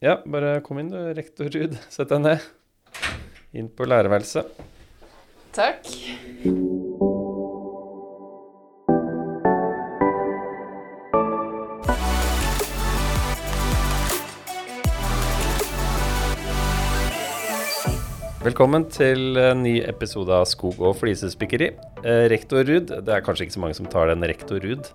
Ja, bare kom inn du, rektor Ruud. Sett deg ned. Inn på lærerværelset. Takk. Velkommen til en ny episode av Skog og flisespikkeri. Eh, rektor Ruud, det er kanskje ikke så mange som tar den rektor Ruud?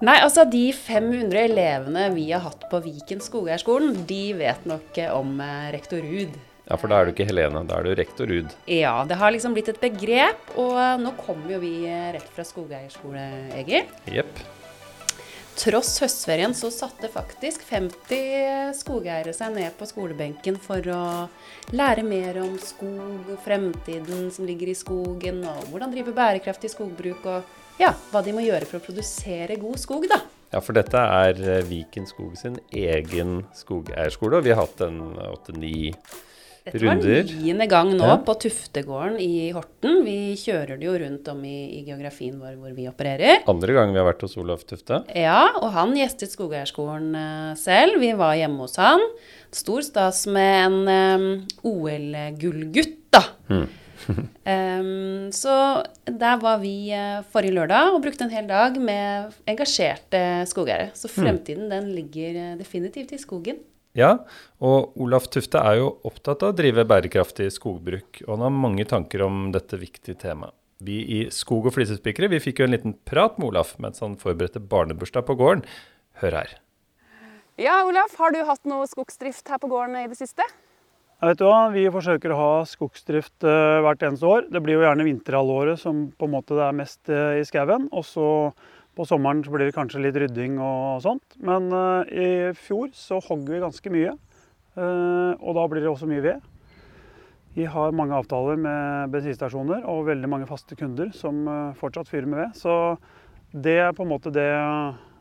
Nei, altså de 500 elevene vi har hatt på Viken skogeierskolen, de vet nok eh, om eh, rektor Ruud. Ja, for da er du ikke Helene, da er du rektor Ruud. Ja, det har liksom blitt et begrep, og nå kommer jo vi rett fra skogeierskole, Egil. Jepp. Tross høstferien så satte faktisk 50 skogeiere seg ned på skolebenken for å lære mer om skog og fremtiden som ligger i skogen, og hvordan drive bærekraftig skogbruk, og ja, hva de må gjøre for å produsere god skog, da. Ja, for dette er eh, Viken Skog sin egen skogeierskole, og vi har hatt en åtte-ni runder. dette var niende gang nå ja. på Tuftegården i Horten. Vi kjører det jo rundt om i, i geografien vår hvor vi opererer. Andre gang vi har vært hos Olaf Tufte. Ja, og han gjestet Skogeierskolen uh, selv. Vi var hjemme hos han. Stor stas med en um, OL-gullgutt, da. Mm. um, så der var vi uh, forrige lørdag og brukte en hel dag med engasjerte skogeiere. Så hmm. fremtiden mm. den ligger uh, definitivt i skogen. Ja, og Olaf Tufte er jo opptatt av å drive bærekraftig skogbruk, og han har mange tanker om dette viktige temaet. Vi i Skog og flisespikkere vi fikk jo en liten prat med Olaf mens han forberedte barnebursdag på gården. Hør her. Ja, Olaf, har du hatt noe skogsdrift her på gården i det siste? Jeg vet du hva, Vi forsøker å ha skogsdrift uh, hvert eneste år. Det blir jo gjerne vinterhalvåret som på en måte det er mest uh, i skauen. Og så på sommeren så blir det kanskje litt rydding og sånt. Men uh, i fjor så hogger vi ganske mye. Og da blir det også mye ved. Vi har mange avtaler med bensinstasjoner og veldig mange faste kunder som fortsatt fyrer med ved. Så det er på en måte det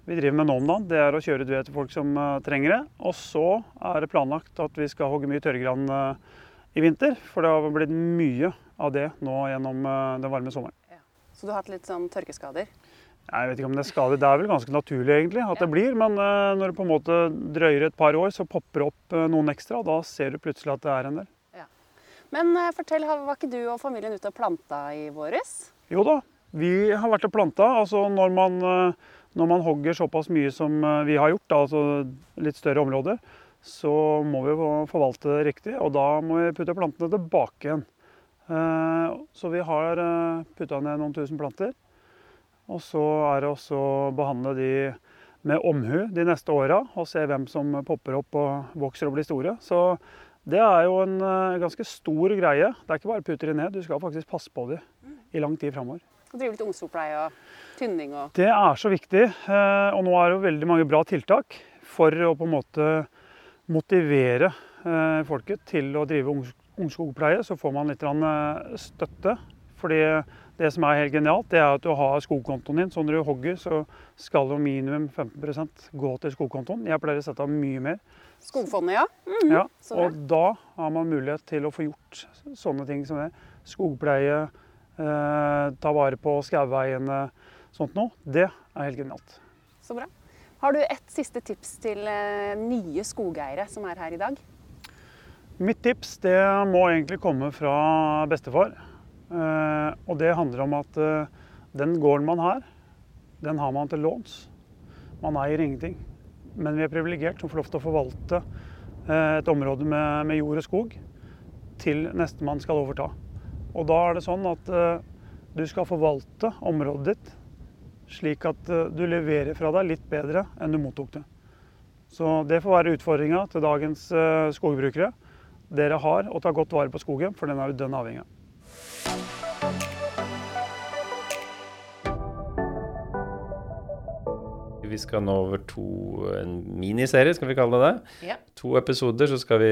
vi driver med nå om dagen. Det er å kjøre ut ved til folk som trenger det. Og så er det planlagt at vi skal hogge mye tørrgran i vinter. For det har blitt mye av det nå gjennom den varme sommeren. Ja. Så du har hatt litt sånn tørkeskader? Jeg vet ikke om det er skader. Det er vel ganske naturlig egentlig at det blir. Men når det på en måte drøyer et par år, så popper det opp noen ekstra. Og da ser du plutselig at det er en del. Ja. Men fortell, var ikke du og familien ute og planta i våres? Jo da, vi har vært og planta. Altså når man, når man hogger såpass mye som vi har gjort, altså litt større områder, så må vi forvalte det riktig. Og da må vi putte plantene tilbake igjen. Så vi har putta ned noen tusen planter. Og så er det også å behandle de med omhu de neste åra og se hvem som popper opp og vokser og blir store. Så det er jo en eh, ganske stor greie. Det er ikke bare å putte de ned, du skal faktisk passe på de i lang tid framover. Og drive litt ungskogpleie og tynning og Det er så viktig. Eh, og nå er det jo veldig mange bra tiltak for å på en måte motivere eh, folket til å drive ungskogpleie. Så får man litt støtte. Fordi det som er helt genialt, det er at du har skogkontoen din. Så når du hogger, så skal jo minimum 15 gå til skogkontoen. Jeg pleier å sette av mye mer. Skogfondet, ja. Mm -hmm. ja. Og da har man mulighet til å få gjort sånne ting som det. Skogpleie, eh, ta vare på skaueiene, sånt noe. Det er helt genialt. Så bra. Har du et siste tips til eh, nye skogeiere som er her i dag? Mitt tips det må egentlig komme fra bestefar. Eh, og det handler om at eh, den gården man har, den har man til låns. Man eier ingenting. Men vi er privilegert som får lov til å forvalte eh, et område med, med jord og skog til nestemann skal overta. Og da er det sånn at du skal forvalte området ditt slik at du leverer fra deg litt bedre enn du mottok det. Så det får være utfordringa til dagens skogbrukere. Dere har å ta godt vare på skogen, for den er jo dønn avhengig av. Vi skal nå over to en miniserie, skal vi kalle det det. Ja. To episoder, så skal vi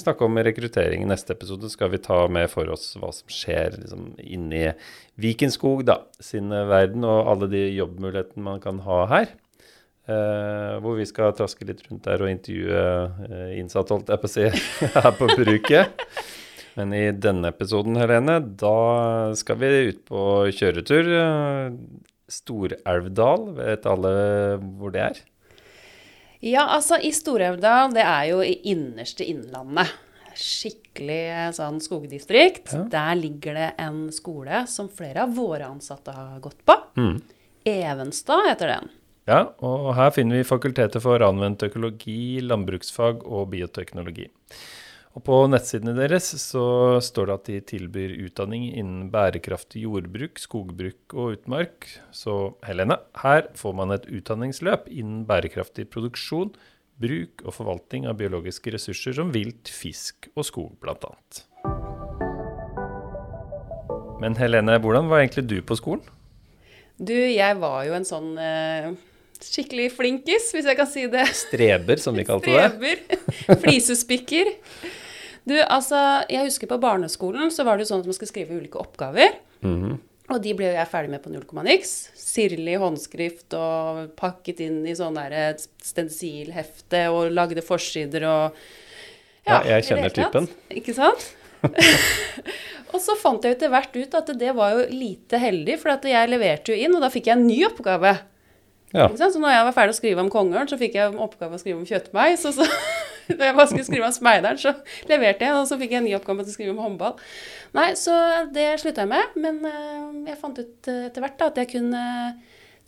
snakke om rekruttering. I neste episode skal vi ta med for oss hva som skjer liksom, inni Vikenskog da, sin verden, og alle de jobbmulighetene man kan ha her. Uh, hvor vi skal traske litt rundt der og intervjue uh, innsatte, holdt jeg på å si, her på bruket. Men i denne episoden, Helene, da skal vi ut på kjøretur. Storelvdal, vet alle hvor det er? Ja, altså i Stor-Elvdal, det er jo i innerste Innlandet. Skikkelig sånn skogdistrikt. Ja. Der ligger det en skole som flere av våre ansatte har gått på. Mm. Evenstad heter den. Ja, og her finner vi fakultetet for anvendt økologi, landbruksfag og bioteknologi. Og på nettsidene deres så står det at de tilbyr utdanning innen bærekraftig jordbruk, skogbruk og utmark. Så Helene, her får man et utdanningsløp innen bærekraftig produksjon, bruk og forvaltning av biologiske ressurser som vilt, fisk og skog, bl.a. Men Helene, hvordan var egentlig du på skolen? Du, jeg var jo en sånn eh, skikkelig flinkis, hvis jeg kan si det. Streber, som de kalte det. Streber. Flisespikker. Du, altså, jeg husker på barneskolen så var det jo sånn at man skulle skrive ulike oppgaver. Mm -hmm. Og de ble jo jeg ferdig med på null komma niks. Sirlig håndskrift og pakket inn i sånn der stensilhefte og lagde forsider og Ja, ja jeg kjenner typen. Ikke sant? og så fant jeg etter hvert ut at det var jo lite heldig, for jeg leverte jo inn, og da fikk jeg en ny oppgave. Ja. Så når jeg var ferdig å skrive om kongeørn, så fikk jeg oppgave å skrive om kjøttmeis. Og så når jeg bare skulle skrive om speideren, så leverte jeg, og så fikk jeg en ny oppgave til å skrive om håndball. Nei, så det slutta jeg med. Men uh, jeg fant ut uh, etter hvert da, at jeg kunne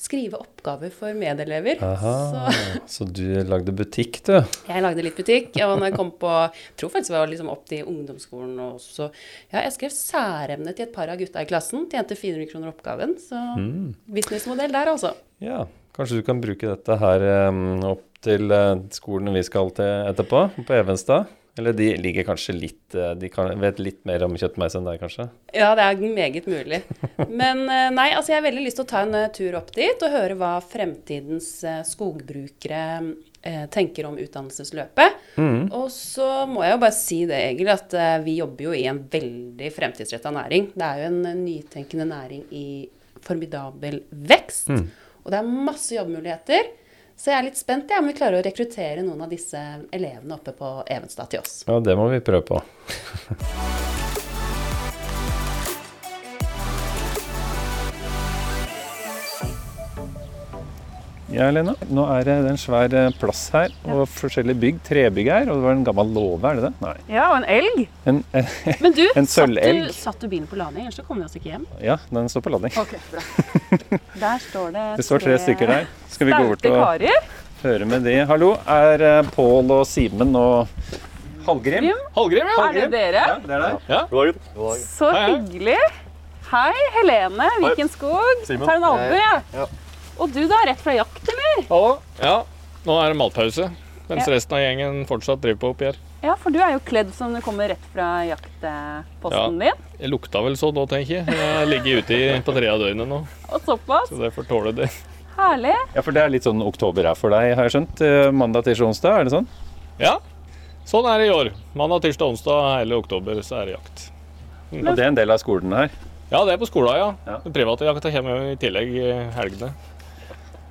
skrive oppgaver for medelever. Aha, så. så. du lagde butikk, du? Jeg lagde litt butikk. Og når jeg kom på Jeg tror faktisk det var liksom opp til ungdomsskolen også. Ja, jeg skrev særemne til et par av gutta i klassen. Tjente 400 kroner oppgaven. Så mm. businessmodell der, altså. Ja, Kanskje du kan bruke dette her um, opp til uh, skolen vi skal til etterpå, på Evenstad? Eller de ligger kanskje litt uh, De kan, vet litt mer om kjøttmeis enn deg, kanskje? Ja, det er meget mulig. Men uh, nei, altså jeg har veldig lyst til å ta en tur opp dit og høre hva fremtidens skogbrukere tenker om utdannelsesløpet. Mm. Og så må jeg jo bare si det, Egil, at vi jobber jo i en veldig fremtidsretta næring. Det er jo en nytenkende næring i formidabel vekst. Mm. Og det er masse jobbmuligheter. Så jeg er litt spent ja, om vi klarer å rekruttere noen av disse elevene oppe på Evenstad til oss. Ja, det må vi prøve på. Ja, Lena. Nå er det en svær eh, plass her og forskjellige bygg. Trebygg her. Og det var en gammel låve, er det det? Nei. Ja, og en elg. En, Men du, en sølvelg. Satt, satt, du bilen på lading, ellers så kommer vi oss ikke hjem? Ja, den står på lading. Ok, bra. Der står det Det står tre stykker der. Skal vi gå bort og karer. høre med de? Hallo, er uh, Pål og Simen og Hallgrim? Hallgrim, ja. Er det dere? Ja, det er det. Ja. God dag. Så hyggelig. Hei, Helene Vikenskog. Tar en albue, jeg. Ja. Og du da, rett fra jakt, eller? Hallo. Ja, nå er det matpause. Mens ja. resten av gjengen fortsatt driver på oppi her. Ja, for du er jo kledd som du kommer rett fra jaktposten ja, din. Jeg lukta vel sånn nå, tenker jeg. Jeg ligger ute på tre av døgnet nå. Og såpass? Så det får tåle det. Herlig. Ja, For det er litt sånn oktober her for deg, har jeg skjønt. Eh, mandag, tirsdag, onsdag, er det sånn? Ja, sånn er det i år. Mandag, tirsdag, onsdag hele oktober så er det jakt. Mm. Og det er en del av skolen her? Ja, det er på skolen, ja. ja. Den private jakta kommer jo i tillegg i helgene.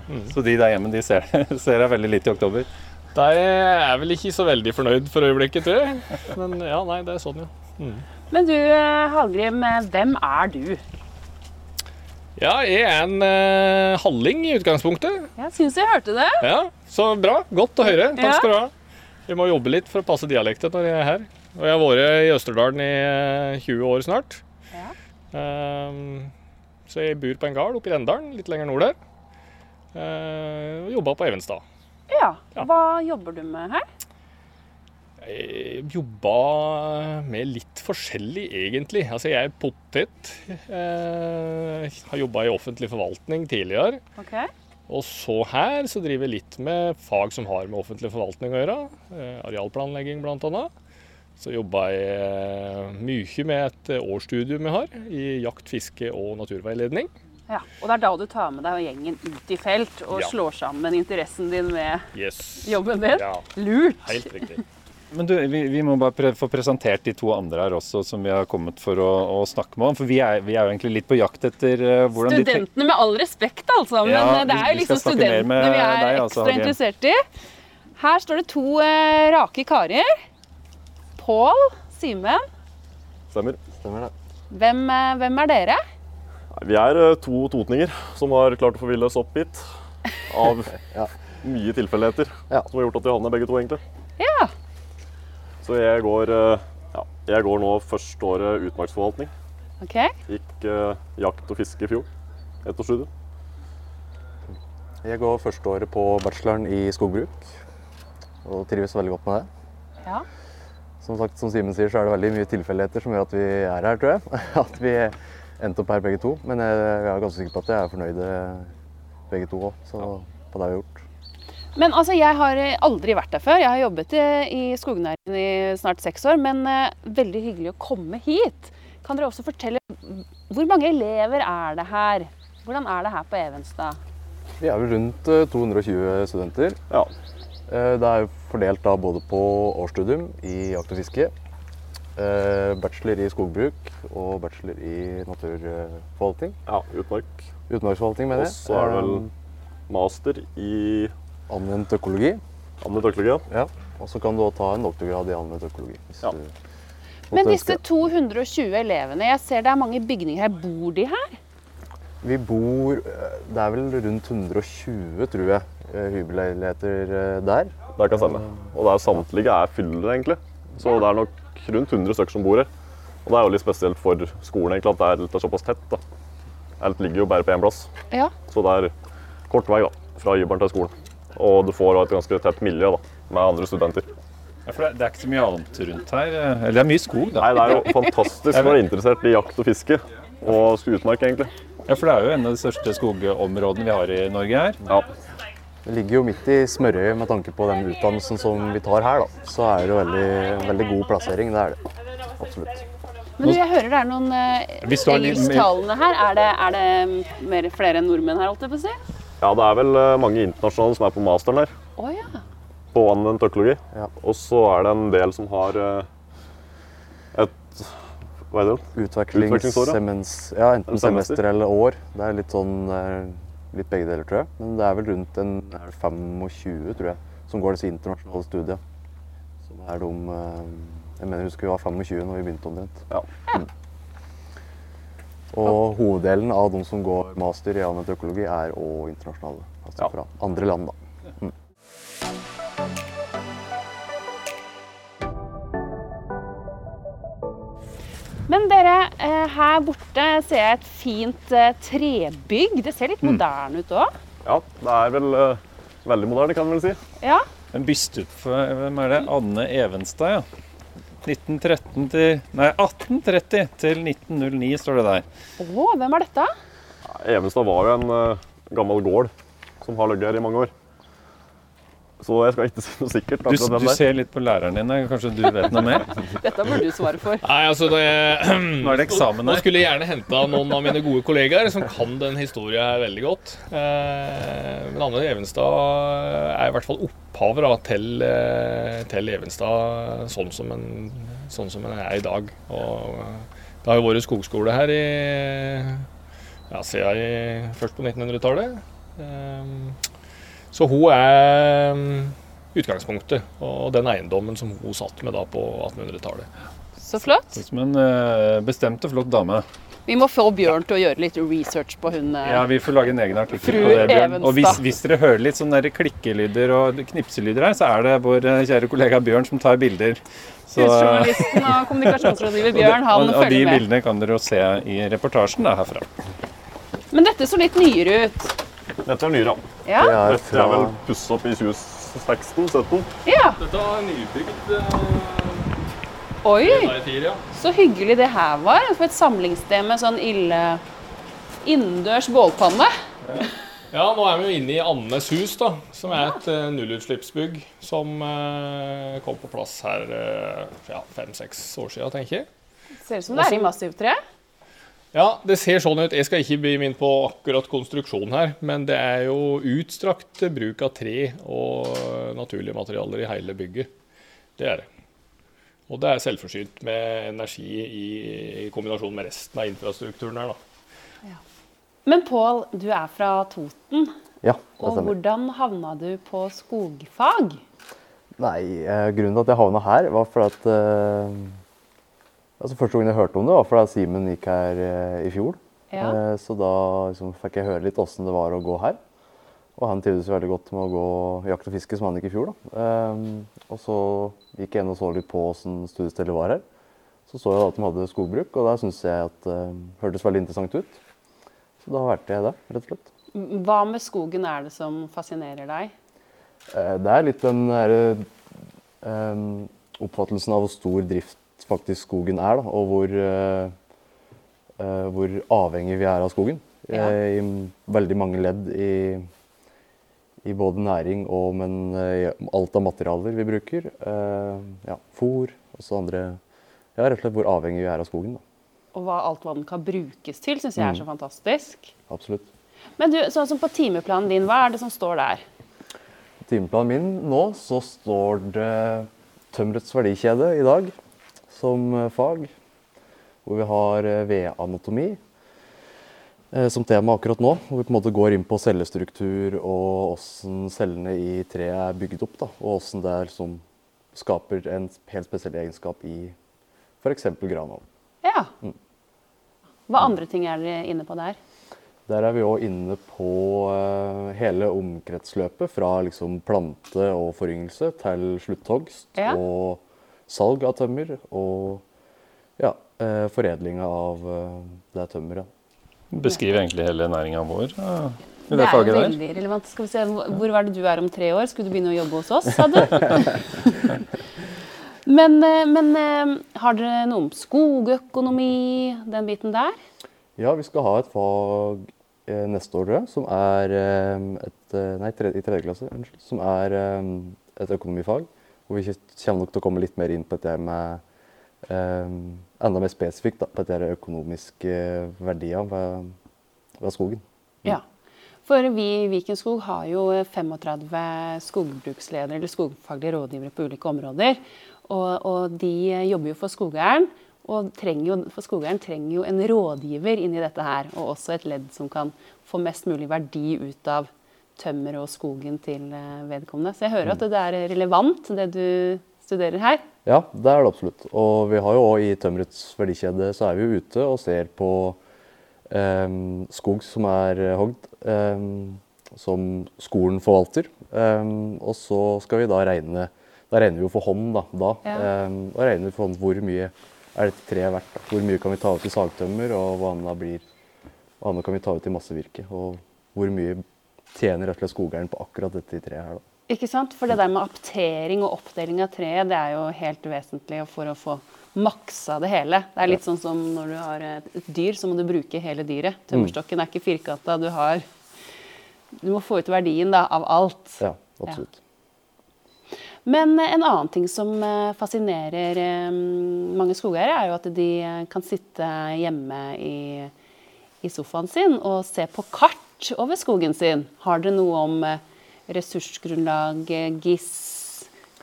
Mm. Så de der hjemme de ser, ser deg veldig lite i oktober? De er vel ikke så veldig fornøyd for øyeblikket, tror jeg. Men ja, nei, det er sånn, ja. Mm. Men du Hallgrim, hvem er du? Ja, jeg er en eh, halling i utgangspunktet. Jeg syns jeg hørte det. Ja, Så bra. Godt å høre. Takk skal du ha. Vi må jobbe litt for å passe dialekten når jeg er her. Og jeg har vært i Østerdalen i 20 eh, år snart. Ja. Um, så jeg bor på en gard oppe i Rendalen, litt lenger nord der. Og jobba på Evenstad. Ja. Hva jobber du med her? Jeg jobba med litt forskjellig, egentlig. Altså, jeg er potet. Jeg eh, har jobba i offentlig forvaltning tidligere. Okay. Og så her så driver jeg litt med fag som har med offentlig forvaltning å gjøre. Eh, arealplanlegging bl.a. Så jobba jeg mye med et årsstudium jeg har i jakt, fiske og naturveiledning. Ja, Og det er da du tar med deg gjengen ut i felt og ja. slår sammen interessen din med yes. jobben din? Ja. Lurt! Helt riktig. Men du, vi, vi må bare pre få presentert de to andre her også, som vi har kommet for å, å snakke med om. For vi er, vi er, jo egentlig litt på jakt etter uh, hvordan Studentene, de Studentene, med all respekt, altså. Men ja, eh, det er jo liksom studentene vi er deg, altså, ekstra interessert i. Her står det to uh, rake karer. Pål, Simen. Stemmer. Stemmer det. Hvem, uh, hvem er dere? Vi er eh, to totninger som har klart å forville oss opp hit. Av, ja. mye tilfeldigheter Ja. som har gjort at vi havna begge to, egentlig. Ja. Så jeg går, eh, ja, jeg går nå første året utmarksforvaltning. Ok. Gikk eh, jakt og fiske i fjor. Ett års. Jeg går første året på bacheloren i skogbruk og trives veldig godt med det. Ja. Som sagt, som Simen sier, så er det veldig mye tilfeldigheter som gjør at vi er her, tror jeg. At vi endte opp her begge to. Men jeg, jeg er ganske sikker på at jeg er fornøyde begge to òg, på det vi har gjort. Men altså, jeg har aldri vært der før. Jeg har jobbet i, i skognæringen i snart seks år, men eh, veldig hyggelig å komme hit. Kan dere også fortelle hvor mange elever er det her? Hvordan er det her på Evenstad? Vi er vel rundt eh, 220 studenter. Ja. Eh, Det er fordelt da både på årsstudium i jakt og fiske, eh, bachelor i skogbruk og bachelor i naturforvaltning. ja, utmark. Utmarksforvaltning, mener Og så er det vel master i Eh, Anvendt økologi. anvendt økologi. Ja. Og så kan du også ta en doktorgrad i anvendt økologi. hvis Ja. du Men disse 220 elevene, jeg ser det er mange bygninger her. Bor de her? Vi bor eh, Det er vel rundt 120, tror jeg, eh, hybelleiligheter eh, der. Det kan stemme. Og det er samtlige er fyller, egentlig. Så det er nok rundt 100 stykker som bor her. Og det er jo litt spesielt for skolen egentlig, at det er, litt, det er såpass tett. da. Alt ligger jo bare på én plass. Ja. Så det er kort vei da, fra hybelen til skolen. Og du får et ganske tett miljø da, med andre studenter. Ja, for det, det er ikke så mye annet rundt her. eh, Eller det er mye skog, da. Nei, Det er jo fantastisk når du er interessert i jakt og fiske. Og utmark, egentlig. Ja, For det er jo en av de største skogområdene vi har i Norge her. Ja. Det ligger jo midt i smørøyet med tanke på den utdannelsen som vi tar her. da. Så er det jo veldig, veldig god plassering. Det er det. Absolutt. Men du, jeg hører det er noen mer- engelsktalende her. Er det, er det mer, flere enn nordmenn her, holdt jeg på å si? ja, det er vel eh, mange internasjonale som er på masteren her. Oh, ja. på anvendt økologi. Ja. Og så er det en del som har eh, et Hva er det? Utvekslingssemens... Ja, enten semester. semester eller år. Det er litt sånn eh, Litt begge deler, tror jeg. Men det er vel rundt en er det 25, tror jeg, som går disse internasjonale studiene. Som er de eh, Jeg mener jeg husker vi var 25 når vi begynte omtrent. Ja. Og hoveddelen av de som går master i anvendt økologi, er òg internasjonale. Altså fra andre land, da. Men dere, eh, her borte ser jeg et fint eh, trebygg. Det ser litt Mm. moderne ut òg. ja, det er vel eh, veldig moderne, kan man vel si. Ja. En byste for Hvem er det? Anne Evenstad, ja. 1913 til Nei, 1830 til 1909 står det der. Å, hvem er dette? Evenstad var jo en gammel gård som har ligget her i mange år. Så jeg skal ikke si noe sikkert. Du, du er. ser litt på læreren din. Kanskje du vet noe mer? Dette burde du svare for. Nei, altså det, Nå er det eksamen Nå skulle jeg gjerne henta noen av mine gode kollegaer som kan den historien her veldig godt. Eh, men Anne Evenstad er i hvert fall opphaver til, eh, til Evenstad sånn som, en, sånn som en er i dag. Og det har jo vært skogskole her i ja, siden jeg, først på 1900-tallet. Så hun er mm, utgangspunktet og den eiendommen som hun satt med da på 1800-tallet. Så flott. Som en eh, bestemt og flott dame. Vi må få Bjørn til å gjøre litt research på hun. eh. Ja, Vi får lage en egen artikkel på det, Bjørn. Og hvis, hvis dere hører litt sånne klikkelyder og knipselyder her, så er det vår eh, kjære kollega Bjørn som tar bilder. Så, Husjournalisten og kommunikasjonsrådgiver Bjørn, han og, og de følger med. bildene kan dere jo se i reportasjen da, herfra. Men dette så litt nyere ut. Dette er nyere. Ja. Det er Dette er vel pussa opp i 2016-2017. ja. Dette er nybygd Oi, i tid, ja. så hyggelig det her var. For et samlingssted med sånn ille innendørs bålpanne. Ja, nå er vi jo inne i Annes hus, da, som er et uh, nullutslippsbygg som uh, kom på plass her uh, ja, fem-seks år siden, tenker jeg. Ser ut som det er i massivtre. Ja, det ser sånn ut. Jeg skal ikke bli min på akkurat konstruksjonen her, men det er jo utstrakt bruk av tre og naturlige materialer i hele bygget. Det er det. Og det er selvforsynt med energi i, i kombinasjon med resten av infrastrukturen her, da. Men Pål, du er fra Toten. Ja, det Og stemmer. hvordan havna du på skogfag? Nei, eh, grunnen til at jeg havna her, var fordi at eh, altså Første gang jeg hørte om det, var fordi Simen gikk her eh, i fjor. Ja. Eh, så da liksom, fikk jeg høre litt åssen det var å gå her. Og han trivdes veldig godt med å gå jakt og fiske, som han gikk i fjor. da. Um, og så gikk jeg inn og så litt på åssen studiestedet var her. Så så jeg at de hadde skogbruk, og der syntes jeg at det uh, hørtes veldig interessant ut. Så da valgte jeg det, rett og slett. Hva med skogen er det som fascinerer deg? Uh, det er litt den derre um, oppfattelsen av hvor stor drift faktisk skogen er, da, og hvor, uh, hvor avhengig vi er av skogen. Ja. I veldig mange ledd i i både næring og men, alt av materialer vi bruker. Ja, Fôr og så andre Ja, rett og slett hvor avhengig vi er av skogen. Da. Og hva, alt vann kan brukes til, syns jeg er så mm. fantastisk. Absolutt. Men du, sånn som på timeplanen din, hva er det som står der? På timeplanen min nå så står det tømmerets verdikjede i dag som eh, fag. Hvor vi har vedanatomi. Eh, som tema akkurat nå. Hvor vi på en måte går inn på cellestruktur og åssen cellene i treet er bygd opp. Da, og åssen det er som skaper en helt spesiell egenskap i f.eks. granål. Ja. Mm. Hva andre ting er dere inne på der? Der er vi òg inne på hele omkretsløpet. Fra liksom plante og foryngelse til slutthogst ja. og salg av tømmer. Og ja, uh, foredlinga av uh, det tømmeret. Beskriver egentlig hele næringa vår. Ja, det, det er veldig der. relevant. Skal vi se, Hvor var det du er om tre år? Skulle du begynne å jobbe hos oss, sa du? men, eh, men eh, har dere noe om skogøkonomi, den biten der? Ja, vi skal ha et fag eh, neste år, tror jeg, som er et Nei, i tredje klasse, unnskyld. Som er et økonomifag. Hvor vi kommer nok til å komme litt mer inn på dette med um, enda mer spesifikt da, på de økonomiske verdier ved, ved skogen. Mm. Ja. For vi i Vikenskog har jo 35 skogbruksledere eller skogfaglige rådgivere på ulike områder. Og, og de jobber jo for skogeieren. Og jo, for skogeieren trenger jo en rådgiver inni dette her. Og også et ledd som kan få mest mulig verdi ut av tømmer og skogen til eh, vedkommende. Så jeg hører mm. at det er relevant, det du studerer her. Ja, det er det absolutt. Og vi har jo òg i tømmerets verdikjede så er vi jo ute og ser på eh, skog som er hogd, eh, som skolen forvalter. Eh, og så skal vi da regne Da regner vi jo for hånd, da. da ja. og regner for hånd hvor mye er dette treet verdt. Da. Hvor mye kan vi ta ut i sagtømmer, og hva annet, blir, hva annet kan vi ta ut i massevirke. Og hvor mye tjener rett og slett skogeieren på akkurat dette treet her. da. Ikke sant? For det der med aptering og oppdeling av treet, det er jo helt vesentlig for å få maksa det hele. Det er litt sånn som når du har et dyr, så må du bruke hele dyret. Tømmerstokken er ikke firkanta. Du har Du må få ut verdien da, av alt. Ja, absolutt. Ja. Men eh, en annen ting som eh, fascinerer eh, mange skogeiere, er jo at de kan sitte hjemme i, i sofaen sin og se på kart over skogen sin. Har dere noe om ressursgrunnlag, GIS,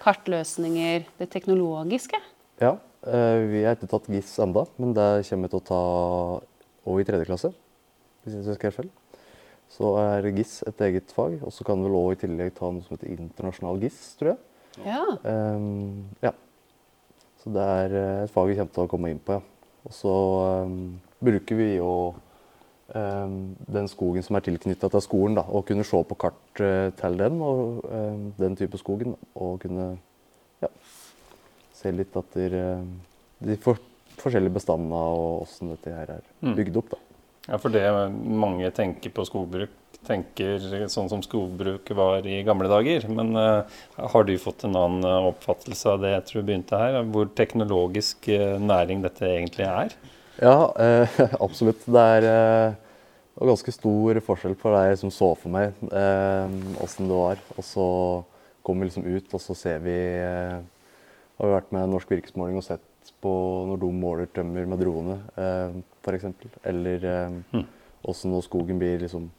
kartløsninger, det teknologiske? Ja, eh, vi har ikke tatt GIS enda, men det kommer vi til å ta òg i tredje klasse. hvis jeg husker feil. Så er GIS et eget fag. Og så kan vi vel òg i tillegg ta noe som heter internasjonal GIS, tror jeg. Ja. Um, ja. Så det er eh, et fag vi kommer til å komme inn på, ja. Og så um, bruker vi jo den skogen som er tilknytta til skolen, da, og kunne se på kart eh, til den og ehm, den type skogen. Og kunne ja, se litt etter eh, de for, forskjellige bestandene og åssen dette her er mm. bygd opp. Da. Ja, for det mange tenker på skogbruk, tenker sånn som skogbruket var i gamle dager. Men uh, har du fått en annen oppfattelse av det jeg tror begynte her? Hvor teknologisk næring dette egentlig er? Ja, eh, absolutt. Det er eh, ganske stor forskjell på det jeg liksom så for meg åssen eh, det var. Og så kommer vi liksom ut, og så ser vi eh, Har vi vært med Norsk Virkesmåling og sett på når de måler tømmer med drone, eh, f.eks. Eller eh, åssen mm. skogen blir liksom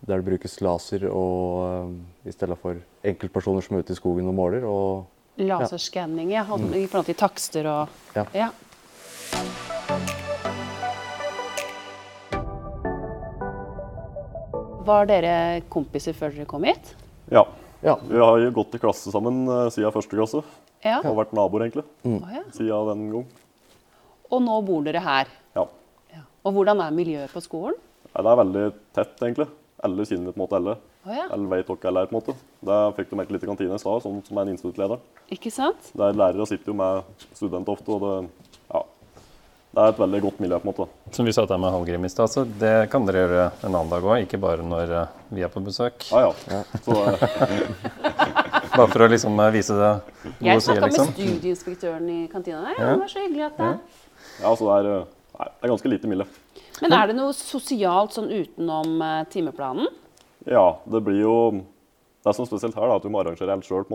der det brukes laser og, uh, i stedet for enkeltpersoner som er ute i skogen og måler. Og, Laserskanning, ja. Mm. I forhold til takster og ja. ja. Var dere kompiser før dere kom hit? Ja. ja. Vi har gått i klasse sammen uh, siden første klasse. Ja. Og vært naboer, egentlig. Mm. Siden den gang. Og nå bor dere her? Ja. ja. Og hvordan er miljøet på skolen? Ja, det er veldig tett, egentlig. Alle kjenner på en måte alle. Oh, ja. Eller vet hva alle er, på en måte. Det fikk du merke litt i kantina i stad, sånn som en instituttleder. Ikke sant? Der lærere sitter jo med studenter ofte, og det, det er et veldig godt miljø. på en måte. Som vi sa til med Hallgrim i stad, så det kan dere gjøre en annen dag òg, ikke bare når eh, vi er på besøk. Ja, ja. Så, Bare for å liksom eh, vise det Jeg gode sider, snakka liksom. med studieinspektøren i kantina der. Ja. Det var så hyggelig at det ja, altså det er, eh, nei, det er ganske lite miljø. Men er det noe sosialt sånn utenom timeplanen? Ja, det blir jo Det som er spesielt her, da, at du må arrangere alt sjøl.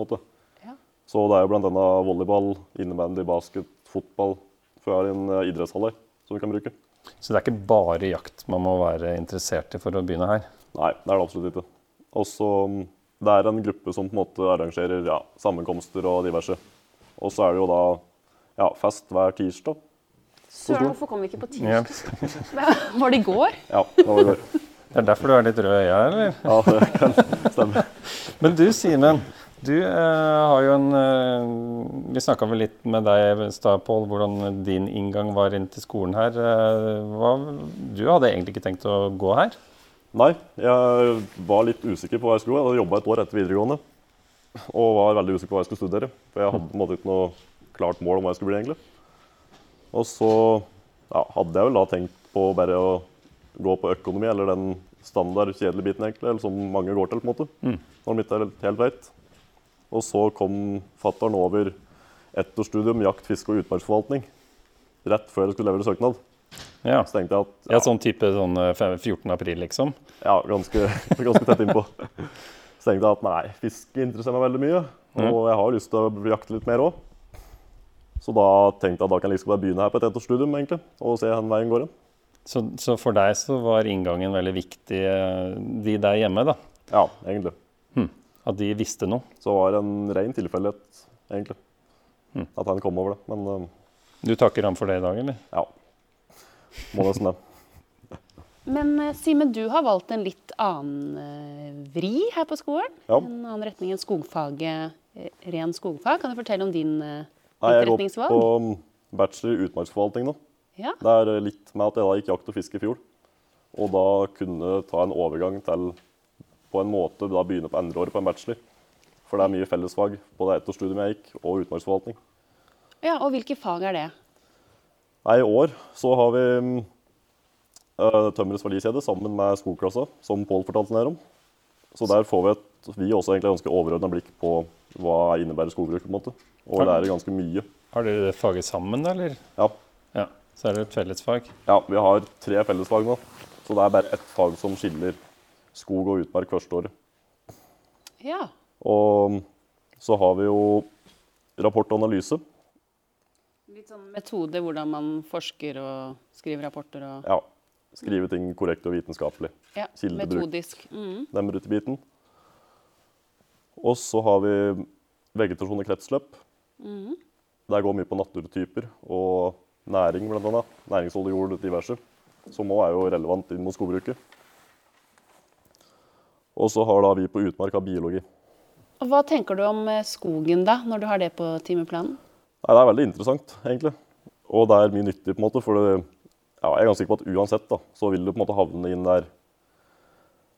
Ja. Så det er jo blant annet volleyball, innebandy, basket, fotball. For vi har en eh, idrettshall her som vi kan bruke. Så det er ikke bare jakt man må være interessert i for å begynne her. Nei, det er det absolutt ikke. Også, mm, Det er en gruppe som på en måte arrangerer ja, sammenkomster og diverse. Og så er det jo da ja, fest hver tirsdag. Søren, hvorfor kom vi ikke på Ja. tirsdag? Var det i går? Ja, det var i går. Det er derfor du er litt rød i øya, eller? Ja, det kan stemme. Men du, Simen. Du eh, har jo en eh, Vi snakka vel litt med deg i stad, Pål, hvordan din inngang var inn til skolen her. Eh, hva, du hadde egentlig ikke tenkt å gå her? Nei, jeg var litt usikker på hva jeg skulle. Jeg hadde jobba et år etter videregående. Og var veldig usikker på hva jeg skulle studere. For jeg hadde på en måte ikke noe klart mål om hva jeg skulle bli, egentlig. Og så ja, hadde jeg vel da tenkt på bare å gå på økonomi, eller den standard kjedelige biten, egentlig, eller som mange går til, på en måte. Når de ikke er helt veit. Og så kom fattern over ettårsstudium jakt, fiske og utmarksforvaltning. Rett før jeg skulle levere søknad. Ja, Så tenkte jeg at ja sånn type sånn eh, 14. april, liksom? Ja, ganske, ganske tett innpå. Så tenkte jeg at nei, fiske interesserer meg veldig mye. Og jeg har lyst til å jakte litt mer òg. Så da tenkte jeg at da kan jeg liksom bare begynne her på et ettårsstudium egentlig, og se hvor veien går. Så, så for deg så var inngangen veldig viktig, eh, de der hjemme, da? Ja, egentlig. At de visste noe? Så var det en ren tilfeldighet, egentlig, at han kom over det. Men uh, Du takker ham for det i dag, eller? ja, må nesten det. Men eh, Simen, du har valgt en litt annen eh, vri her på skolen. Ja. En annen retning enn skogfaget, eh, ren skogfag. Kan du fortelle om din utretningsvalg? Nei, jeg har gått på um, bachelor i utmarksforvaltning nå. Ja. Det er litt med at jeg da gikk jakt og fiske i fjor. Og da kunne ta en overgang til på en måte da begynne på andreåret på en bachelor. For det er mye fellesfag på det ettårsstudiet jeg gikk, og utmarksforvaltning. ja, Og hvilke fag er det? Nei, I år så har vi mm, uh, Tømmerets verdikjede sammen med skogklassa, som Pål fortalte mer om. Så der får vi et vi også egentlig ganske overordna blikk på hva innebærer skogbruk. på en måte. Og Ja. lærer ganske mye. Har dere det faget sammen, da, eller? Ja, Ja. Så er det et fellesfag? Ja, vi har tre fellesfag nå. Så det er bare ett fag som skiller skog og utmark første året. Ja. Og så har vi jo rapport og analyse. Litt sånn metode, hvordan man forsker og skriver rapporter og Ja, skrive ting korrekt og vitenskapelig. ja, Kildebruk. metodisk. Mm. Den rutebiten. Og så har vi vegetasjon og kretsløp. Der går mye på naturtyper og næring, annet. Næringsholdig jord og diverse. Som òg er jo relevant inn mot skogbruket. Og så har da vi på utmark av biologi. Og Hva tenker du om eh, skogen da, når du har det på timeplanen? Nei, Det er veldig interessant, egentlig. Og det er mye nyttig, på en måte. For det, ja, jeg er ganske sikker på at uansett da, så vil du på en måte havne inn der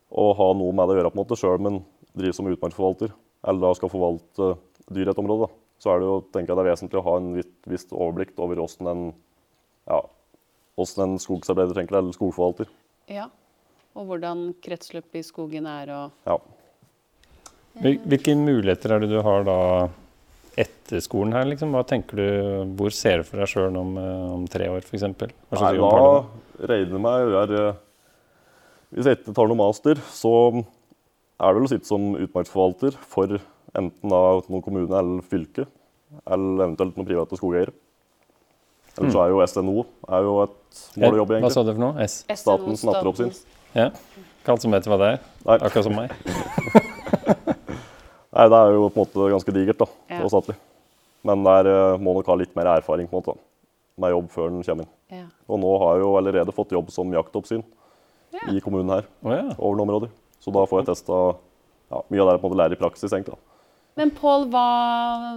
og ha noe med det å gjøre, på en måte, sjøl om en driver som utmarksforvalter eller skal forvalte dyr i et område. Da. Så er det jo, tenker jeg det er vesentlig å ha en visst overblikk over åssen en, ja, en skogsarbeider tenker, eller skogforvalter. Ja. Og hvordan kretsløpet i skogen er og Ja. Hvil- Hvilke muligheter er det du har da etter skolen her, liksom? Hva tenker du, Hvor ser du for deg sjøl om, eh, om tre år, f.eks.? Da? regner jeg med å gjøre Hvis jeg ikke tar noe master, så er det vel å sitte som utmarksforvalter for enten da noen kommune eller fylke, eller eventuelt noen private skogeiere. Eller så er jo SNO er jo et mål å jobbe i, Hva sa du for noe? S? Statens natteroppsyn. Ja. Ikke alle som vet hva det er? Nei. Akkurat som meg. Nei, det er jo på en måte ganske digert, da. Ja. og statlig. Men der eh, må nok ha litt mer erfaring på en måte, med jobb før den kommer inn. Ja. Og nå har jeg jo allerede fått jobb som jaktoppsyn Ja. i kommunen her. Oh, ja. over noen områder. Så da får jeg testa ja, mye av det jeg på en måte lærer i praksis. egentlig. da. Men Pål, hva,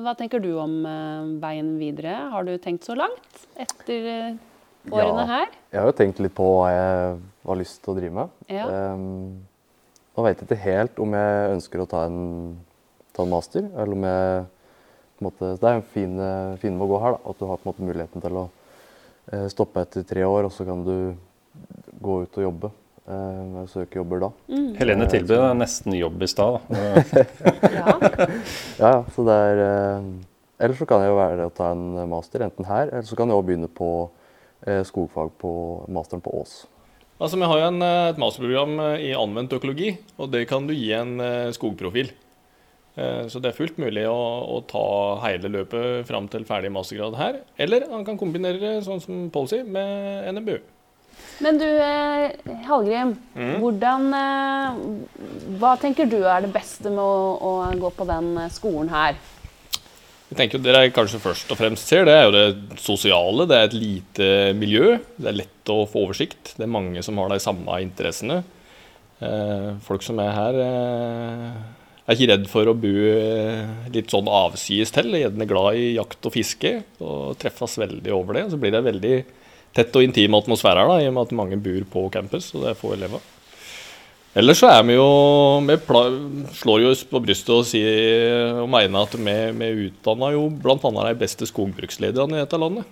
hva tenker du om eh, veien videre? Har du tenkt så langt etter eh, årene Ja. her? Jeg har jo tenkt litt på hva jeg har lyst til å drive med. Ja. Um, Nå vet jeg ikke helt om jeg ønsker å ta en, ta en master, eller om jeg på en måte, Det er en fin, fin med å gå her, da, at du har på en måte muligheten til å eh, stoppe etter tre år, og så kan du gå ut og jobbe. Jeg søke jobber da. Mm. Helene tilbød deg nesten jobb i stad. ja. ja, så det er eh, Eller så kan jeg jo være å ta en master, enten her, eller så kan jeg også begynne på eh, skogfag på masteren på Ås. Altså, Vi har jo en, eh, et masterprogram eh, i anvendt økologi, og det kan du gi en eh, skogprofil. Så det er fullt mulig å, å ta hele løpet fram til ferdig mastergrad her. Eller han kan kombinere det sånn som Pål sier, med NMBU. Men du Hallgrim, mm. hvordan, hva tenker du er det beste med å, å gå på den skolen her? Jeg tenker Det jeg kanskje først og fremst ser, det er jo det sosiale. Det er et lite miljø. Det er lett å få oversikt. Det er mange som har de samme interessene. Eh, folk som er her, eh, er ikke redd for å bo eh, litt sånn avsides til. Gjerne glad i jakt og fiske, og treffes veldig over det. Så blir det veldig tett og intim atmosfære her, i og med at mange bor på campus. og det er få elever. Ellers så er vi jo Vi slår jo oss på brystet og, sier, og mener at vi, vi utdanna jo bl.a. de beste skogbrukslederne i dette landet.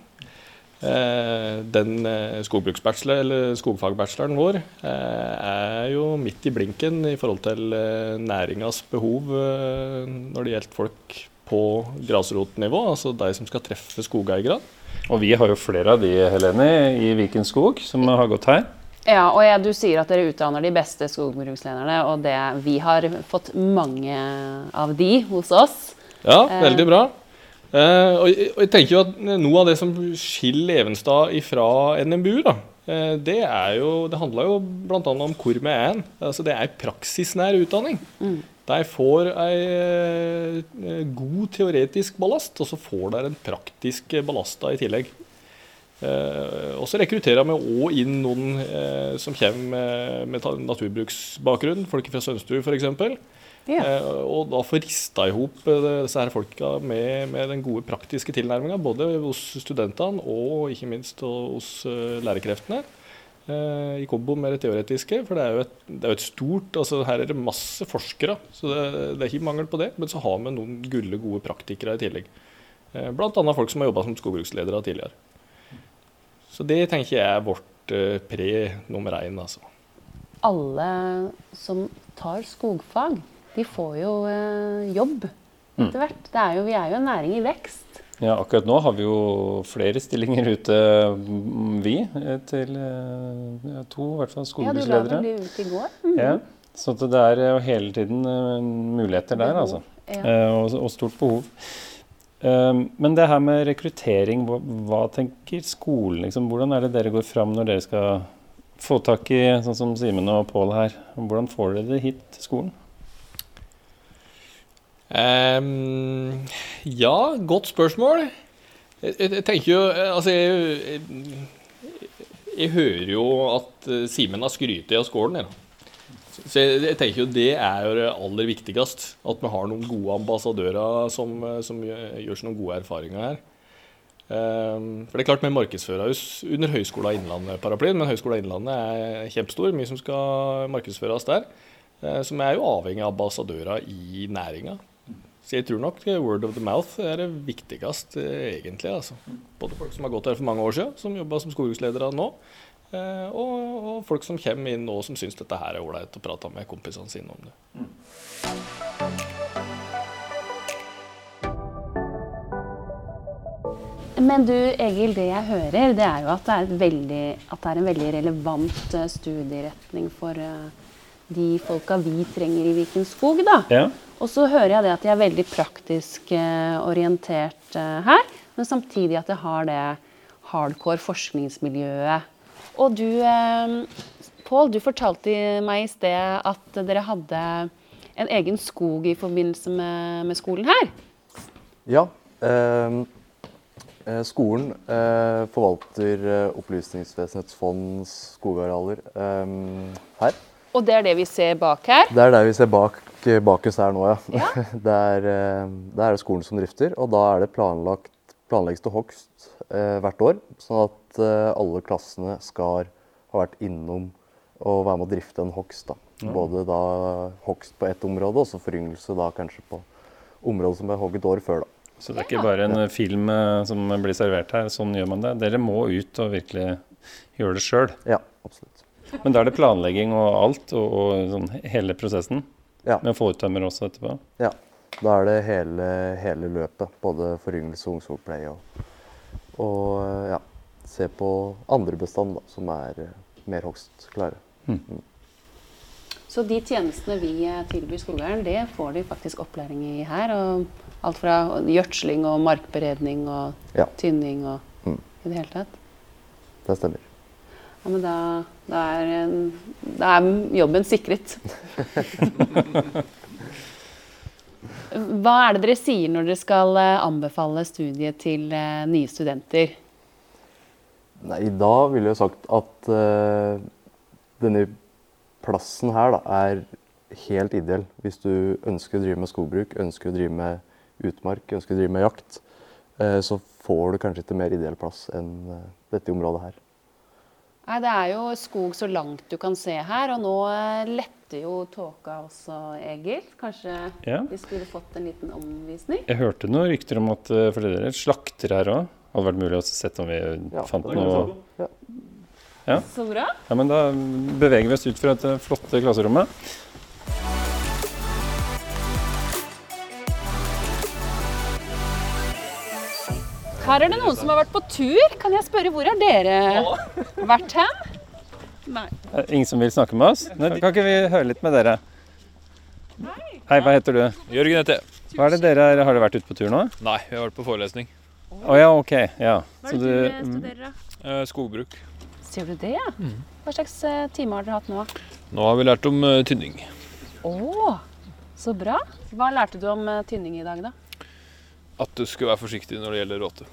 Eh, den eh, skogbruksbachelor, eller skogfagbacheloren vår eh, er jo midt i blinken i forhold til næringas behov når det gjelder folk på grasrotnivå, altså de som skal treffe skogeierne. Og vi har jo flere av de, Helene, i Viken skog som har gått her. Ja, og jeg, du sier at dere utdanner de beste skogbrukslederne, og det, vi har fått mange av de hos oss. Ja, veldig bra. Eh, og, og, jeg tenker jo at noe av det som skiller Evenstad ifra NMBU, da, eh, det er jo Det handler jo bl.a. om hvor vi er. Altså, det er praksisnær utdanning. Mm. De får ei eh, god teoretisk ballast, og så får de en praktisk ballast i tillegg. Eh, og så rekrutterer vi òg inn noen eh, som kommer med naturbruksbakgrunn, folk fra Sønstue f.eks. Eh, og da få rista i hop disse her folka med, med, den gode praktiske tilnærminga, både hos studentene og ikke minst hos lærekreftene. I kombo med det teoretiske, for det er jo et, er et stort altså Her er det masse forskere, så det, det, er ikke mangel på det. Men så har vi noen gulle, gode praktikere i tillegg. Bl.a. folk som har jobba som skogbruksledere tidligere. Så det tenker jeg er vårt pre nummer én. Altså. Alle som tar skogfag, de får jo uh, jobb mm. etter hvert. Jo, vi er jo en næring i vekst. Ja, akkurat nå har vi jo flere stillinger ute, mm, vi, til ja, to i hvert fall skolebussledere. Ja, du la vel de ut i går. Mm ja, så det er jo hele tiden muligheter der, altså. Ja. Og, og stort behov. Men det her med rekruttering, hva, hva tenker skolen? Liksom? Hvordan er det dere går fram når dere skal få tak i sånn som Simen og Pål her? Hvordan får dere det hit til skolen? Um, ja, godt spørsmål. Jeg, jeg, jeg tenker jo Altså, jeg, jeg, hører jo at eh, Simen har skrytt av skålen. Ja. Så jeg, tenker jo Det er jo det aller viktigste. At vi har noen gode ambassadører som, som gjør seg noen gode erfaringer her. Um, for det er klart Vi markedsfører oss under Høgskolen Innlandet-paraplyen, men Høgskolen Innlandet er kjempestor. Mye som skal markedsføres der. Så vi er jo avhengig av ambassadører i næringa. Så jeg tror nok word of the mouth er det viktigste, egentlig. Altså. Både folk som har gått her for mange år siden, som jobber som skogbruksledere nå, Eh, og, og, folk som kommer inn nå som syns dette her er ålreit, og prater med kompisene sine om det. Men du Egil, det jeg hører, det er jo at det er, veldig, at det er en veldig relevant studieretning for de folka vi trenger i Viken skog, da. Ja. Og så hører jeg det at de er veldig praktisk uh, orientert her, men samtidig at jeg har det hardcore forskningsmiljøet og du, eh, Pål, du fortalte meg i sted at dere hadde en egen skog i forbindelse med, med skolen her. Ja. Eh, eh skolen eh, forvalter eh, Opplysningsvesenets fonds skogarealer eh, her. Og det er det vi ser bak her? Det er det vi ser bak, bak oss her nå, ja. ja. Det, er, det er skolen som drifter, og da er det planlagt, planlegges til hogst hvert år. sånn at alle klassene skal ha vært innom og være med å drifte en hogst. Ja. Både da hogst på ett område, og så foryngelse da kanskje på området som er hogget året før. da. Så det er ikke bare en ja. film eh, som blir servert her, sånn gjør man det? Dere må ut og virkelig gjøre det sjøl? Ja, absolutt. Men da er det planlegging og alt, og, og sånn, hele prosessen? Ja. Med å få ut tømmer også etterpå? Ja. Da er det hele, hele løpet. Både foryngelse og ungskogpleie. Og, og ja, se på andre bestand da, som er eh, mer hogstklare. Mm. Mm. Så de tjenestene vi eh, tilbyr skogeieren, det får de faktisk opplæring i her. og Alt fra gjødsling og markberedning og ja. tynning og mm. i det hele tatt. Det stemmer. Ja, men da, da, er, da er jobben sikret. Hva er det dere sier når dere skal eh, anbefale studiet til eh, nye studenter? Nei, da ville jeg sagt at uh, denne plassen her da, er helt ideell hvis du ønsker å drive med skogbruk, ønsker å drive med utmark, ønsker å drive med jakt, uh, så får du kanskje ikke mer ideell plass enn dette området her. Nei, Det er jo skog så langt du kan se her, og nå eh, letter jo tåka også, Egil. Kanskje ja. vi skulle fått en liten omvisning? Jeg hørte noen rykter om at for dere er slakter her òg. Hadde vært mulig å se om vi ja, fant noe ja. ja. Så bra. Ja, men Da beveger vi oss ut fra dette flotte klasserommet. Her er det noen som har vært på tur. Kan jeg spørre hvor har dere vært hen? Nei. Ingen som vil snakke med oss? Nei, kan ikke vi høre litt med dere? Hei, hva heter du? Jørgen heter jeg. Hva er det dere, Har dere vært ute på tur nå? Nei, vi har vært på forelesning. Å oh, ja, ok. Ja. Hva er det du, du studerer, da? Eh, skogbruk. Ser du det, ja? Mm. Hva slags uh, time har dere hatt nå? Nå har vi lært om uh, tynning. Å, oh, så bra. Hva lærte du om tynning i dag, da? At du skal være forsiktig når det gjelder råte.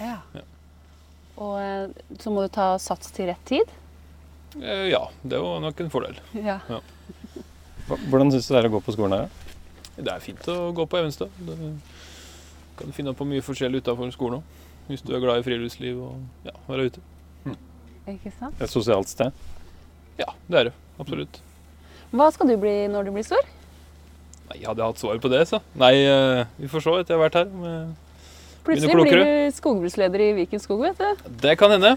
Ja. ja. Og eh, så må du ta sats til rett tid? Eh, ja, det var nok en fordel. Ja. ja. Hvordan syns du det er å gå på skolen her? Det er fint å gå på Evenstad. Du kan finne på mye forskjellig utafor skolen òg. Hvis du er glad i friluftsliv og ja, være ute. Mm. Ikke sant? Et sosialt sted? Ja, det er det. Absolutt. Hva skal du bli når du blir stor? Nei, Hadde jeg hatt svar på det, så. Nei, uh, vi får se etter jeg har vært her. Plutselig blir du skogbruksleder i Viken skog, vet du. Det kan hende.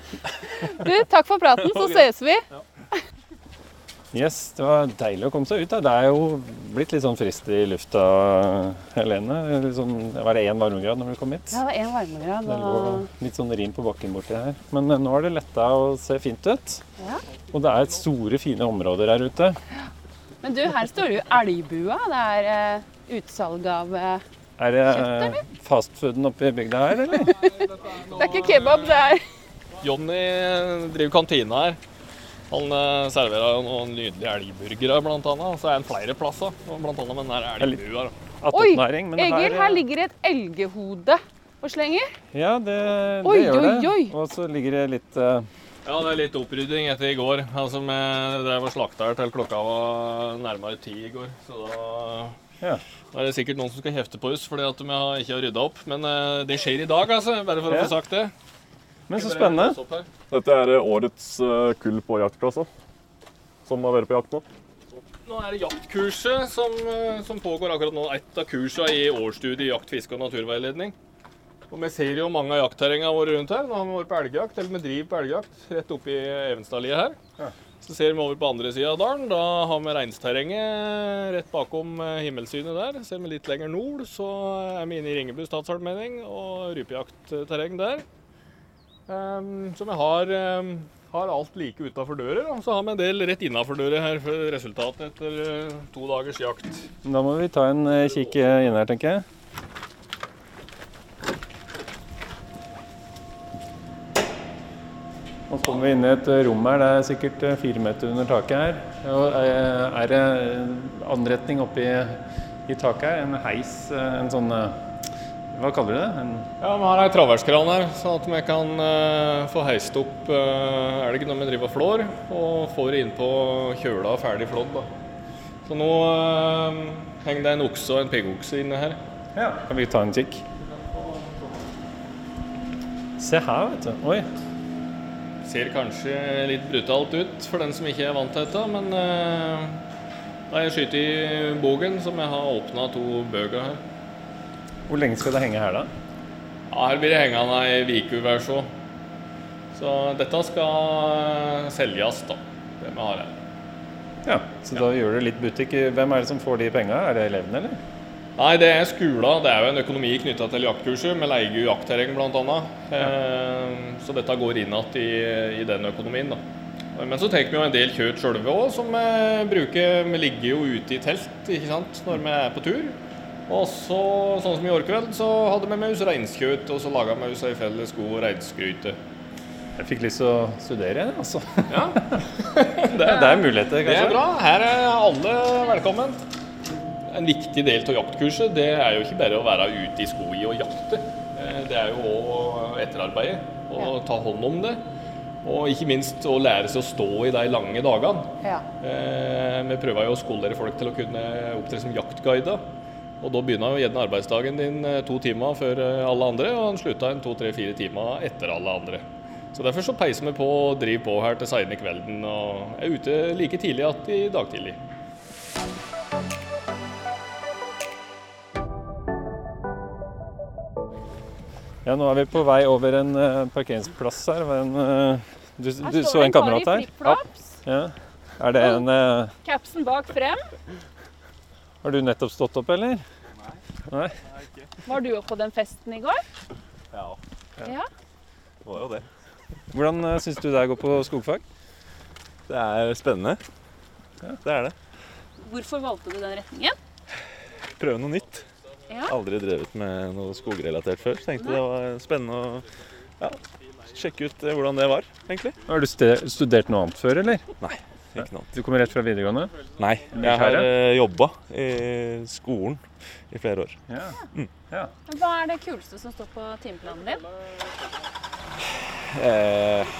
du, takk for praten, så ses vi. Ja. Yes, det var deilig å komme seg ut. Da. Det er jo blitt litt sånn frist i lufta, Helene. Sånn, var det én varmegrad når vi kom hit? Ja, det var én varmegrad. Det lå litt sånn rim på bakken borti her. Men eh, nå har det letta og ser fint ut. Ja. Og det er store, fine områder her ute. Men du, her står jo Elgbua. Det er uh, utsalg av uh, er det uh, fastfooden oppe i bygda her, eller? det er ikke kebab, det er Jonny driver kantina her. Han uh, serverer noen nydelige elgburgere, blant annet. Så er han flere plasser, blant annet med den her elgbua. Oi, Egil, her ligger et elghode og slenger. Ja, det, det oi, gjør det. Og så ligger det litt uh, ja, det er litt opprydding etter i går. Altså, Vi drev og slakta her til klokka var nærmere ti i går. Så da, ja. da, er det sikkert noen som skal hefte på oss fordi at vi ikke har rydda opp. Men uh, det skjer i dag, altså. Bare for ja. å få sagt det. Men så spennende. Dette er årets uh, kull på jaktklassa som har vært på jakt nå. Nå er det jaktkurset som, som pågår akkurat nå. Et av kursene i årsstudiet i jakt, fiske og naturveiledning. Og Vi ser jo mange av jaktterrengene våre rundt her. Nå har vi vært på elgjakt, eller vi driver på elgjakt rett oppi i Evenstadliet her. Ja. Så ser vi over på andre sida av dalen. Da har vi reinsterrenget rett bakom eh, himmelsynet der. Ser vi litt lenger nord, så er vi inne i Ringebu statsallmenning og rypejaktterreng der. Um, så vi har, um, har alt like utafor døra. Og så har vi en del rett innafor døra her for resultatet etter uh, to dagers jakt. Da må vi ta en uh, kikk inn her, tenker jeg. Nå kommer vi inn i et rom her. Det er sikkert eh, fire meter under taket her. Eh, er det anretning oppi i taket her? En heis? Eh, en sånn Hva kaller du det? En ja, Vi har ei traverskran her, sånn at vi kan få heist opp elg når vi driver og flår. Og får det innpå kjøla og ferdig flådd. Så nå henger det en okse og en piggokse inne her. Ja, Kan vi ta en kikk? Se her, vet du. Oi ser kanskje litt brutalt ut for den som ikke er vant til dette, men uh, Nei, Jeg skyter i Bogen, som jeg har åpna to bøker her. Hvor lenge skal det henge her, da? Ja, Her blir det hengende ei uke hver så. Så dette skal selges, da. Det vi har her. Ja, Så da gjør du litt butikk. Hvem er det som får de penga? Er det elevene, eller? Nei, det er skolen. Det er jo en økonomi knytta til jaktkurset. med leie jaktterreng bl.a. Eh, så dette går inn igjen i, i den økonomien. da. Men så tenker vi jo en del kjøtt sjølve òg, som vi bruker. Vi ligger jo ute i telt ikke sant, når vi er på tur. Og så, sånn som i år kveld, så hadde vi med oss reinskjøtt, og så laga vi oss ei felles god reinsgryte. Jeg fikk lyst til å studere altså. Ja. det, er, det er muligheter, Det kanskje? er bra. Her er alle velkommen. En viktig del av jaktkurset det er jo ikke bare å være ute i skogen og jakte. Eh, Det er jo òg etterarbeidet. Å ta hånd om det. Og ikke minst å lære seg å stå i de lange dagene. Ja. Eh, Vi prøver jo å skolere folk til å kunne opptre som jaktguider. Og da begynner jo gjerne arbeidsdagen din eh, to timer før alle andre, og den slutter en to-tre-fire timer etter alle andre. Så Derfor så peiser vi på og driver på her til seine kvelden og er ute like tidlig igjen i dag tidlig. Ja, nå er vi på vei over en uh, parkeringsplass her. En, uh, du, du så en kamerat her? Ja. Er det en uh, Capsen bak frem. Har du nettopp stått opp, eller? Nei. Var du oppe på den festen i går? Ja, Ja. det var jo det. Hvordan uh, syns du det er å gå på skogfag? Det er spennende. Ja. Det er det. Hvorfor valgte du den retningen? Prøve noe nytt. Ja. Aldri drevet med noe skogrelatert før. Så tenkte det var spennende å ja, sjekke ut eh, hvordan det var, egentlig. Har du studert noe annet før, eller? Nei. Ikke noe annet. Du kommer rett fra videregående? Nei, jeg har uh, jobba i skolen i flere år. Ja. Hva er det kuleste som står på timeplanen din? Eh,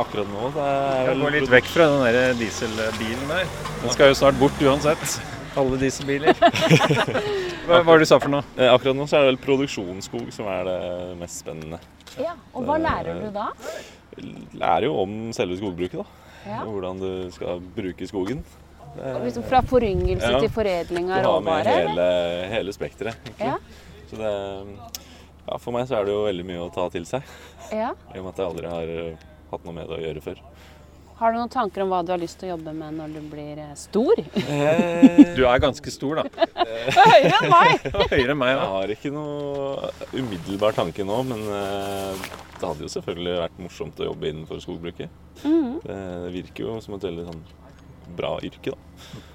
akkurat nå det er Jeg gå litt vekk fra den der dieselbilen der. Den skal jo snart bort uansett. Alle dieselbiler. Hva var det du sa for noe? Eh, akkurat nå så er det vel produksjonsskog som er det mest spennende. Ja, Og hva lærer du da? Lærer jo om selve skogbruket, da. Ja. Hvordan du skal bruke skogen. Liksom fra foryngelse Ja. til foredling Du av har med råvare? eller? hele, hele spekteret. Ja. Så det Ja, for meg så er det jo veldig mye å ta til seg. Ja. I og med at jeg aldri har eh, hatt noe med det å gjøre før. Har du noen tanker om hva du har lyst til å jobbe med når du blir eh, stor? Du er ganske stor, da. Høyere enn meg! Høyere enn meg. Jeg har ikke noe umiddelbar tanke nå, men eh, det hadde jo selvfølgelig vært morsomt å jobbe innenfor skogbruket. Mhm. Det virker jo som et veldig sånn bra yrke, da.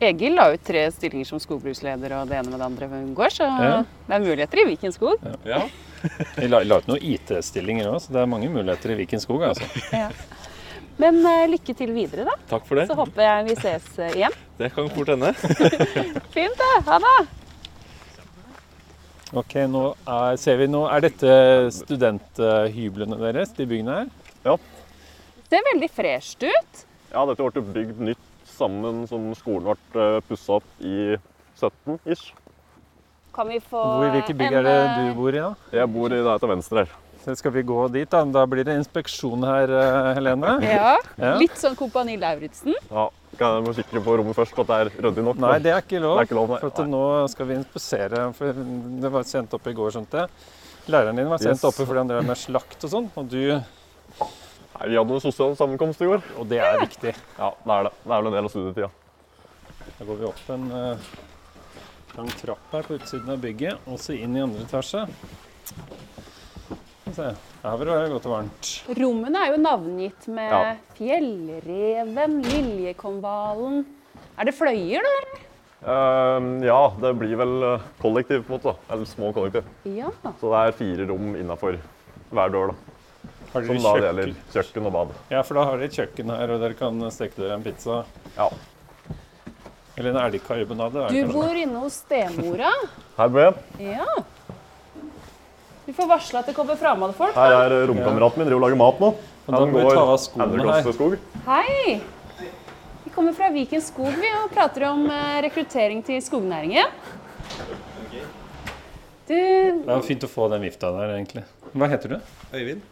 Egil la ut tre stillinger som skogbruksleder og det ene med det andre i går, så Ja. det er muligheter i Viken skog. Ja. Vi la, la ut noen IT-stillinger òg, så det er mange muligheter i Viken skog. altså. Men eh, lykke til videre, da. Takk for det. Så håper jeg vi ses eh, igjen. Det kan fort hende. Fint, det. Ha det. Ok, nå er, ser vi nå, er dette studenthyblene deres, de byggene her? Ja. Det Ser veldig fresht ut. Ja, dette ble bygd nytt sammen som skolen ble pussa opp i 17-ish. Kan vi få Hvor, hvilke bygg en, er det eh, du bor i, da? Jeg bor i der til venstre her. Så skal vi gå dit, da. Da blir det inspeksjon her, eh, Helene. Ja, Ja. Litt sånn Kompani Lauritzen. Ja, Kan jeg må sikre på rommet først, at det er ryddig nok? Nei, det er ikke lov. Er ikke lov. For at nå skal vi inspisere. For det var sendt opp i går, skjønte jeg. Læreren din var sendt Yes. oppe fordi han drev med slakt og sånn. Og, du, Nei, Vi hadde en sosial sammenkomst i går. og det er viktig. Ja, det er det. Det er vel en del av studietida. Da går vi opp en uh, lang trapp her på utsiden av bygget, og så inn i andre etasje. Her vil det være godt og varmt. Rommene er jo navngitt med Ja. Fjellreven, Liljekonvalen. Er det fløyer, da? Ehm, ja, det blir vel eh, kollektiv, på en måte. da. Eller små kollektiv. Ja. Så det er fire rom innafor hver dør. da. Har Som da kjøkken? gjelder kjøkken og bad. Ja, for da har dere et kjøkken her, og dere kan steke dere en pizza. Ja. Eller en elgkarbonade. Du bor inne hos stemora. Her bor jeg. Ja. Vi får varsle at det kommer fremmedfolk. Her er romkameraten min. Driver og lager mat nå. Og da må vi ta av skoene her. klasse skog. Hei! Vi kommer fra Viken skog vi, og prater om eh, rekruttering til skognæringen. Du, Det er fint å få den vifta der, egentlig. Hva heter du? Øyvind.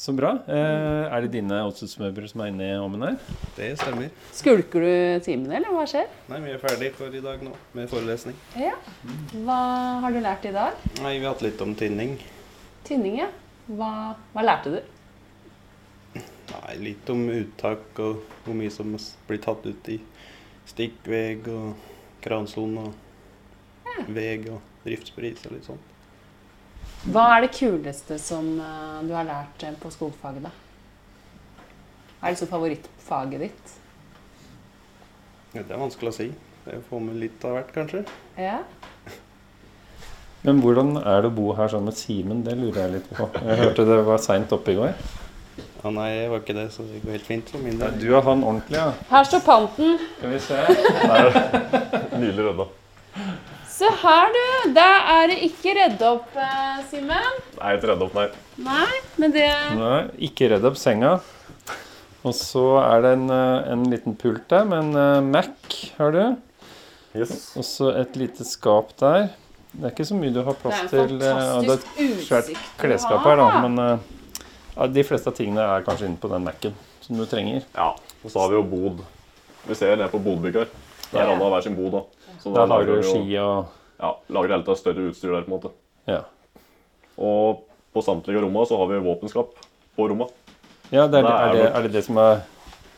Så bra. Eh, er det dine oddsusmøbler som er inne i ovnen her? Det stemmer. Skulker du timene, eller hva skjer? Nei, vi er ferdig for i dag nå med forelesning. Ja. Hva har du lært i dag? Nei, vi har hatt litt om tynning. Tynning, ja. Hva, hva lærte du? Nei, litt om uttak og hvor mye som blir tatt ut i stikkveg og kransone og veg og driftspris og litt sånt. Hva er det kuleste som uh, du har lært uh, på skogfaget, da? Hva er liksom favorittfaget ditt? Ja, det er vanskelig å si. Det er å få med litt av hvert, kanskje. Ja. Men hvordan er det å bo her sånn med Simen? Det lurer jeg litt på. Jeg hørte det var seint oppe i går. Ja, nei, jeg var ikke det, så det går helt fint for min del. Du er han ordentlig, ja. Her står panten. Skal vi se. Nydelig rydda. Se her, du. Da er det ikke redd opp, eh, Simen. Nei, ikke redd opp, nei. Nei, men det Nei, ikke redd opp senga. Og så er det en, eh, en liten pult der med en eh, Mac, har du. Yes. Og så et lite skap der. Det er ikke så mye du har plass Det er en til. eh, ja, Det er et svært utsikt klesskap her, da. Men ja, de fleste av tingene er kanskje inne på den Mac-en som du trenger. Ja. Og så har vi jo bod. Vi ser ned på bodbygg her. Der alle har hver sin bod. da. Så da lager du ski og Ja, lager hele tatt større utstyr der, på en måte. Ja. Og på samtlige rommene så har vi våpenskap på rommet. Ja, det er, det, er, det, er det det som er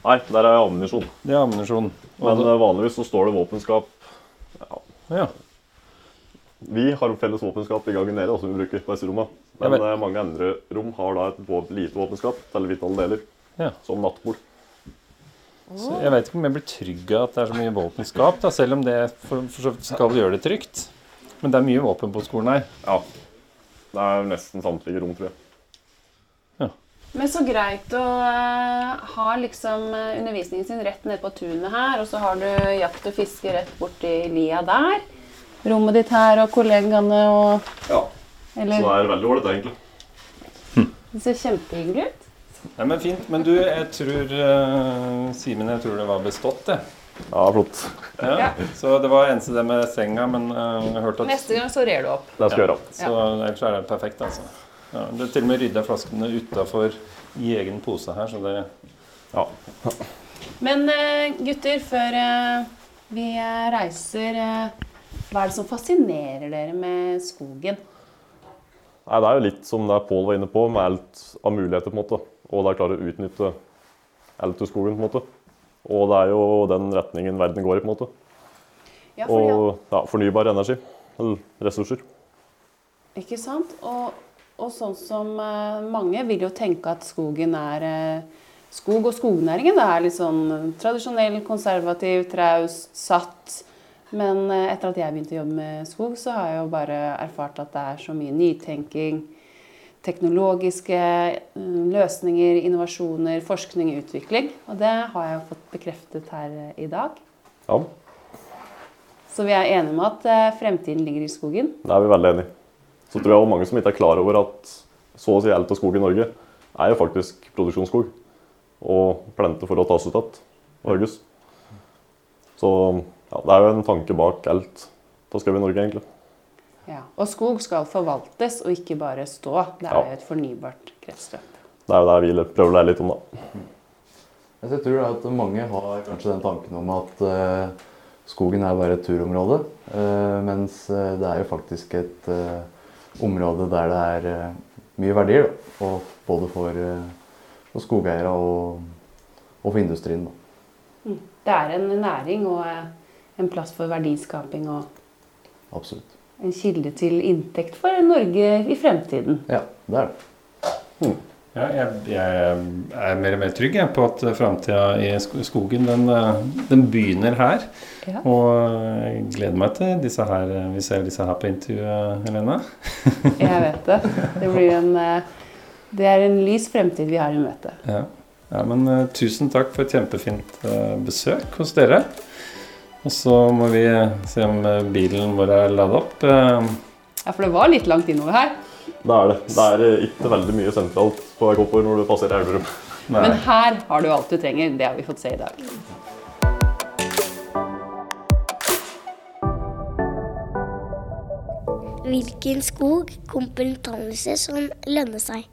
Nei, der er ammunisjon. Det er ammunisjon. Men eh, vanligvis så står det våpenskap ja. Vi har felles våpenskap i gangen nede, som vi bruker på disse rommene. Men men- eh, mange andre rom har da et lite våpenskap til vitale deler. Ja. Som nattbord. Så jeg vet ikke om jeg blir trygg av at det er så mye våpenskap, da, selv om det for, for så vidt skal gjøre det trygt. Men det er mye våpen på skolen her. Ja. Det er nesten samtlige rom, tror jeg. Men så greit å eh, ha liksom eh, undervisningen sin rett nede på tunet her, og så har du jakt og fiske rett borti lia der. Rommet ditt her og kollegaene og Ja. Eller Så det er veldig ålreit, egentlig. Det ser kjempehyggelig ut. Nei, men fint. Men du, jeg tror uh, Simen, jeg tror det var bestått, det. Ja, flott. Ja. Ja. Så det var eneste det med senga, men uh, jeg hørte at Neste gang så rer du opp. Det skal jeg gjøre. Så ellers er det perfekt, altså. Ja, det er til og med rydda flaskene utafor i egen pose her, så det Ja. Men uh, gutter, før uh, vi reiser, hva er det som fascinerer dere med skogen? Nei, Det er jo litt som det Pål var inne på, med alt av muligheter. på en måte. Og da klarer klare å utnytte L2-skogen, på en måte. Og det er jo den retningen verden går i. på en måte. Ja, for, Og ja, fornybar energi. Eller ressurser. Ikke sant? Og, og sånn som eh, mange vil jo tenke at skogen er eh, Skog og skognæringen er litt sånn tradisjonell, konservativ, traust, satt. Men eh, etter at jeg begynte å jobbe med skog, så har jeg jo bare erfart at det er så mye nytenking. Teknologiske eh, løsninger, innovasjoner, forskning og utvikling. Og det har jeg fått bekreftet her eh, i dag. Ja, Så vi er enige om at eh, fremtiden ligger i skogen. Det er vi veldig enige. Så tror jeg også mange som ikke er klar over at så å si alt av skog i Norge er jo faktisk produksjonsskog. Og planter for å tas ut igjen og hogges. Så ja, det er jo en tanke bak alt av skog i Norge, egentlig. Ja. Og skog skal forvaltes og ikke bare stå. Det er Ja. jo et fornybart kretsløp. Det er jo det vi prøver å lære litt om, da. Jeg tror at mange har kanskje den tanken om at eh, skogen er bare et turområde. eh, mens eh, det er jo faktisk et område der det er mye verdier. Da, og både for, for skogeiere og, og for industrien. Da. Det er en næring og en plass for verdiskaping og Absolutt. En kilde til inntekt for Norge i fremtiden. Ja, det er det. Ja, jeg, jeg er mer og mer trygg jeg, på at framtida i skogen, den, den begynner her. Ja. Og jeg gleder meg til disse her, vi ser disse her på intervjuet, Helene. Jeg vet det. Det, blir en, det er en lys fremtid vi har i møte. Ja. ja, men eh, tusen takk for et kjempefint eh, besøk hos dere. Og så må vi se om eh, bilen vår er ladet opp. Eh, Ja, for det var litt langt innover her. Det er det. Det er eh, ikke veldig mye sentralt på vei oppover når du passerer Elverum. nei. Men her har du alt du trenger. Det har vi fått se i dag. Hvilken skog kompetanse som lønner seg.